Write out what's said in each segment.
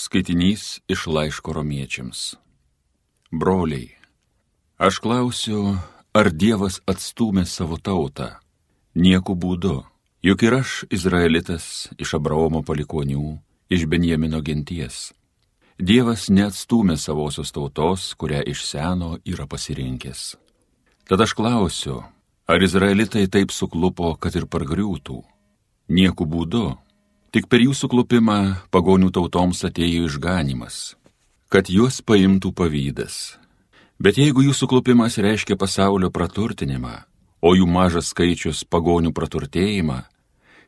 Skaitinys iš laiško romiečiams. Broliai, aš klausiu, ar Dievas atstumė savo tautą? Nieku būdu, juk ir aš izraelitas iš Abraomo palikonių, iš Benjamino genties. Dievas neatstumė savosios tautos, kurią iš seno yra pasirinkęs. Tad aš klausiu, ar izraelitai taip suklupo, kad ir pargriūtų? Nieku būdu, Tik per jūsų klupimą pagonių tautoms atėjo išganimas, kad juos paimtų pavydas. Bet jeigu jūsų klupimas reiškia pasaulio praturtinimą, o jų mažas skaičius pagonių praturtėjimą,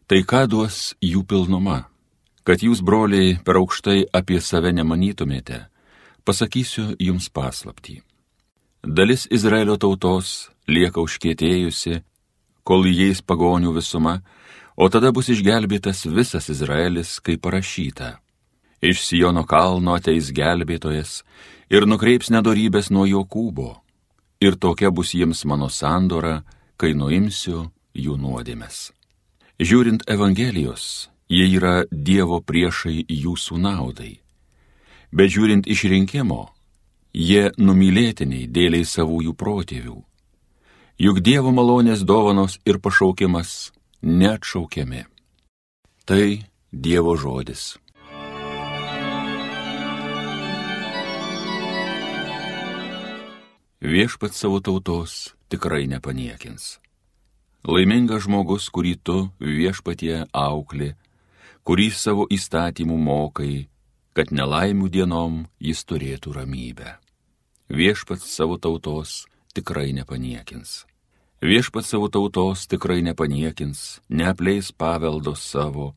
tai ką duos jų pilnuma? Kad jūs, broliai, per aukštai apie save nemanytumėte, pasakysiu jums paslaptį. Dalis Izraelio tautos lieka užkietėjusi, kol įeis pagonių visuma, o tada bus išgelbėtas visas Izraelis, kaip parašyta. Iš Sijono kalno ateis gelbėtojas ir nukreips nedorybės nuo Jokūbo. Ir tokia bus jiems mano sandora, kai nuimsiu jų nuodėmes. Žiūrint Evangelijos, jie yra Dievo priešai jūsų naudai. Bet žiūrint išrinkimo, jie numylėtiniai dėliai savųjų protėvių. Juk Dievo malonės dovanos ir pašaukimas neatšaukiami. Tai Dievo žodis. Viešpat savo tautos tikrai nepaniekins. Laimingas žmogus, kurį tu viešpatie aukli, kurį savo įstatymų mokai, kad nelaimių dienom jis turėtų ramybę. Viešpats savo tautos tikrai nepaniekins. Viešpat savo tautos tikrai nepaniekins, neapleis paveldo savo,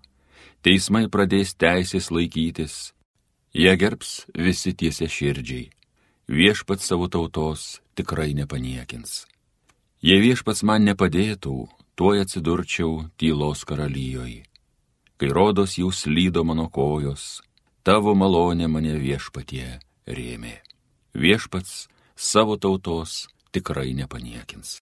teismai pradės teisės laikytis, jie gerbs visi tiesia širdžiai. Viešpat savo tautos tikrai nepaniekins. Jei viešpats man nepadėtų, tuoj atsidurčiau tylos karalijoje. Kai rodos jūs lydo mano kojos, tavo malonė mane viešpatie rėmė. Viešpats savo tautos tikrai nepaniekins.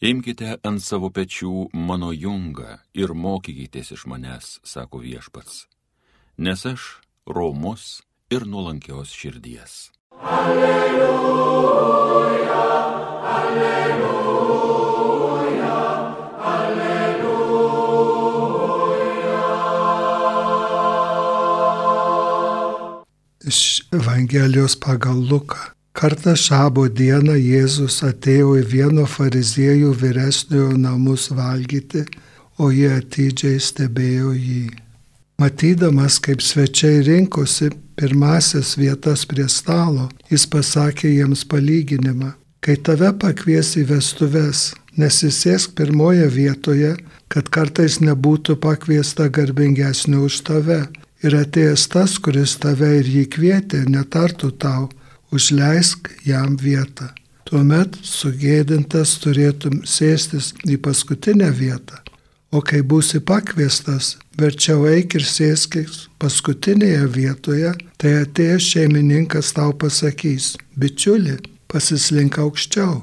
Imkite ant savo pečių mano jungą ir mokykitės iš manęs, sako viešpats, nes aš romus ir nuolankios širdies. Alleluja, Evangelijos pagal Luką. Kartą šabo dieną Jėzus atėjo į vieno fariziejų vyresniojo namus valgyti, o jie atidžiai stebėjo jį. Matydamas, kaip svečiai rinkosi pirmasis vietas prie stalo, jis pasakė jiems palyginimą. Kai tave pakvies į vestuves, nesisėsk pirmoje vietoje, kad kartais nebūtų pakviesta garbingesnio už tave ir atėjęs tas, kuris tave ir jį kvietė, netartų tau, užleisk jam vietą. Tuomet sugėdintas turėtum sėstis į paskutinę vietą. O kai būsi pakviestas, verčiau eik ir sėskis paskutinėje vietoje, tai atėjęs šeimininkas tau pasakys, bičiuli, pasislink aukščiau.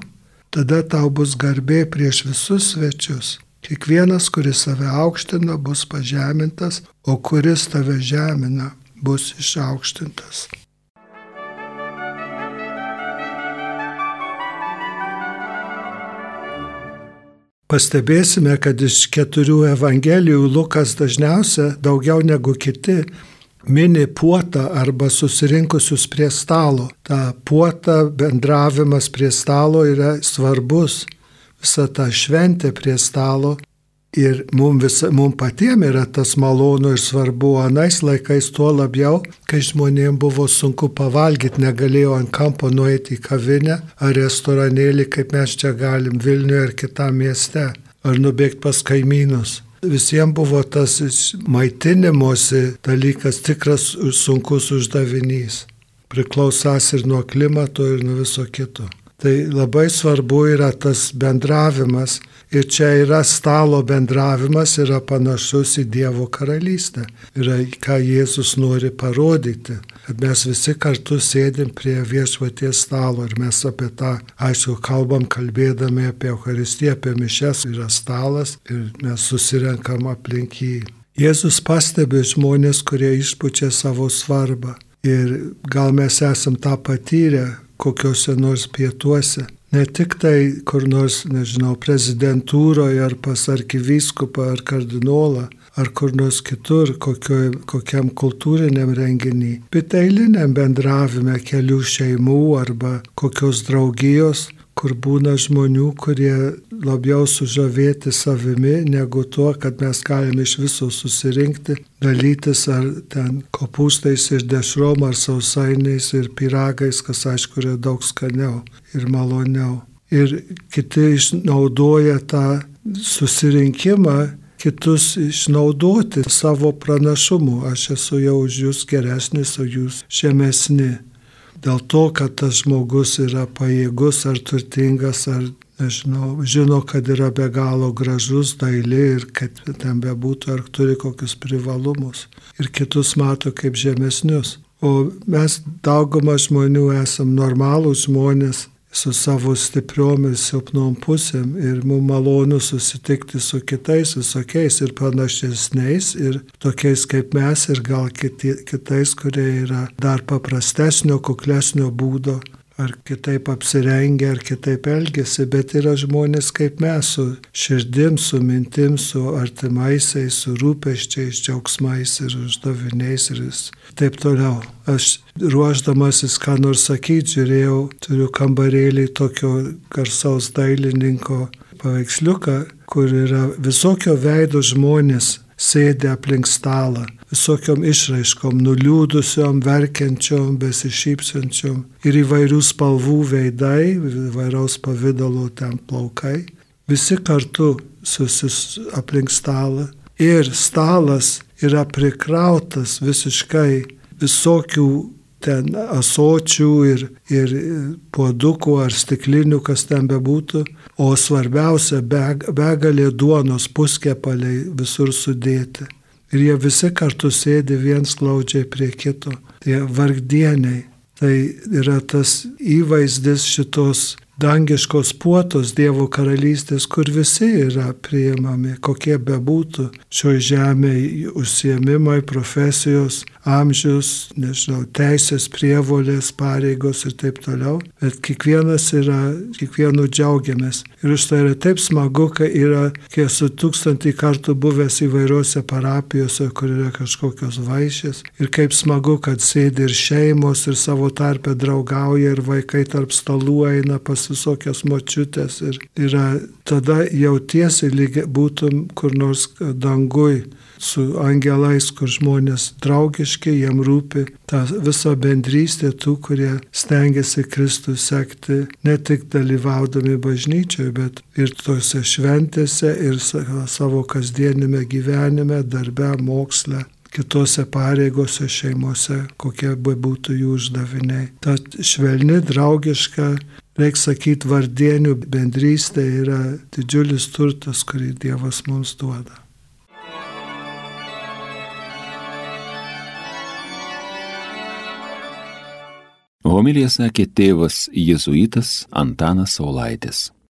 Tada tau bus garbė prieš visus svečius. Kiekvienas, kuris save aukština, bus pažemintas, o kuris tave žemina, bus išaukštintas. Pastebėsime, kad iš keturių evangelijų Lukas dažniausia, daugiau negu kiti, mini puotą arba susirinkusius prie stalo. Ta puota bendravimas prie stalo yra svarbus visa ta šventė prie stalo ir mums mum patiems yra tas malonu ir svarbu, anais laikais tuo labiau, kai žmonėms buvo sunku pavalgyti, negalėjo ant kampo nueiti į kavinę ar restoranėlį, kaip mes čia galim Vilniuje ar kitam mieste, ar nubėgti pas kaimynus. Visiems buvo tas maitinimosi dalykas tikras sunkus uždavinys. Priklausas ir nuo klimato, ir nuo viso kito. Tai labai svarbu yra tas bendravimas. Ir čia yra stalo bendravimas, yra panašus į Dievo karalystę. Yra, ką Jėzus nori parodyti. Kad mes visi kartu sėdim prie viešpaties stalo ir mes apie tą, aišku, kalbam kalbėdami apie Eucharistiją, apie mišes, yra stalas ir mes susirenkam aplink jį. Jėzus pastebi žmonės, kurie išpučia savo svarbą. Ir gal mes esam tą patyrę kokiuose nors pietuose. Ne tik tai kur nors, nežinau, prezidentūroje ar pas arkivyskupą ar kardinolą, ar kur nors kitur, kokio, kokiam kultūriniam renginį, bet eiliniam bendravime kelių šeimų arba kokios draugijos, kur būna žmonių, kurie labiau sužavėti savimi negu tuo, kad mes galime iš viso susirinkti, dalytis ar ten kopūstais ir dešrom ar sausainiais ir piragais, kas aišku yra daug skaniau ir maloniau. Ir kiti išnaudoja tą susirinkimą kitus išnaudoti savo pranašumu. Aš esu jau už jūs geresnis, o jūs žemesni dėl to, kad tas žmogus yra pajėgus ar turtingas, ar nežinau, žino, kad yra be galo gražus, daili ir kad ten bebūtų, ar turi kokius privalumus. Ir kitus mato kaip žemesnius. O mes daugumą žmonių esam normalūs žmonės, su savo stipriom ir silpnom pusėm ir mums malonu susitikti su kitais visokiais ir panašesniais ir tokiais kaip mes ir gal kiti, kitais, kurie yra dar paprastesnio, kuklesnio būdo ar kitaip apsirengia, ar kitaip elgesi, bet yra žmonės kaip mes, su širdim, su mintim, su artimaisiais, su rūpeščiais, džiaugsmais ir uždaviniais ir taip toliau. Aš ruoždamasis, ką nors sakyti, žiūrėjau, turiu kambarėlį tokio garsaus dailininko paveiksliuką, kur yra visokio veido žmonės sėdė aplink stalą visokiom išraiškom, nuliūdusiom, verkiančiom, besišypsančiom ir įvairių spalvų veidai, įvairaus pavydalo ten plaukai. Visi kartu susis aplink stalą ir stalas yra prikrautas visiškai visokių ten asočių ir, ir puodukų ar stiklinių, kas ten bebūtų, o svarbiausia, begalė duonos puskepaliai visur sudėti. Ir jie visi kartu sėdi viens glaudžiai prie kito. Tie vargdieniai. Tai yra tas įvaizdis šitos dangiškos puotos Dievo karalystės, kur visi yra priimami, kokie bebūtų šioje žemėje užsiemimai, profesijos, amžius, nežinau, teisės, prievolės, pareigos ir taip toliau, bet kiekvienas yra, kiekvienu džiaugiamės. Ir už tai yra taip smagu, kai yra, kai esu tūkstantį kartų buvęs įvairiuose parapijose, kur yra kažkokios vaišės. Ir kaip smagu, kad sėdi ir šeimos, ir savo tarpę draugauja, ir vaikai tarp stalų eina pas visokias močiutės. Ir yra, tada jautiesi lyg būtum kur nors dangui su angelais, kur žmonės draugiški, jiem rūpi ta visa bendrystė tų, kurie stengiasi Kristų sekti, ne tik dalyvaudami bažnyčioje, bet ir tose šventėse, ir savo kasdienime gyvenime, darbe, moksle kitose pareigose šeimose, kokie būtų jų uždaviniai. Ta švelni, draugiška, reikia sakyti, vardienių bendrystė yra didžiulis turtas, kurį Dievas mums duoda. Homilija sakė tėvas jėzuitas Antanas Saulaitis.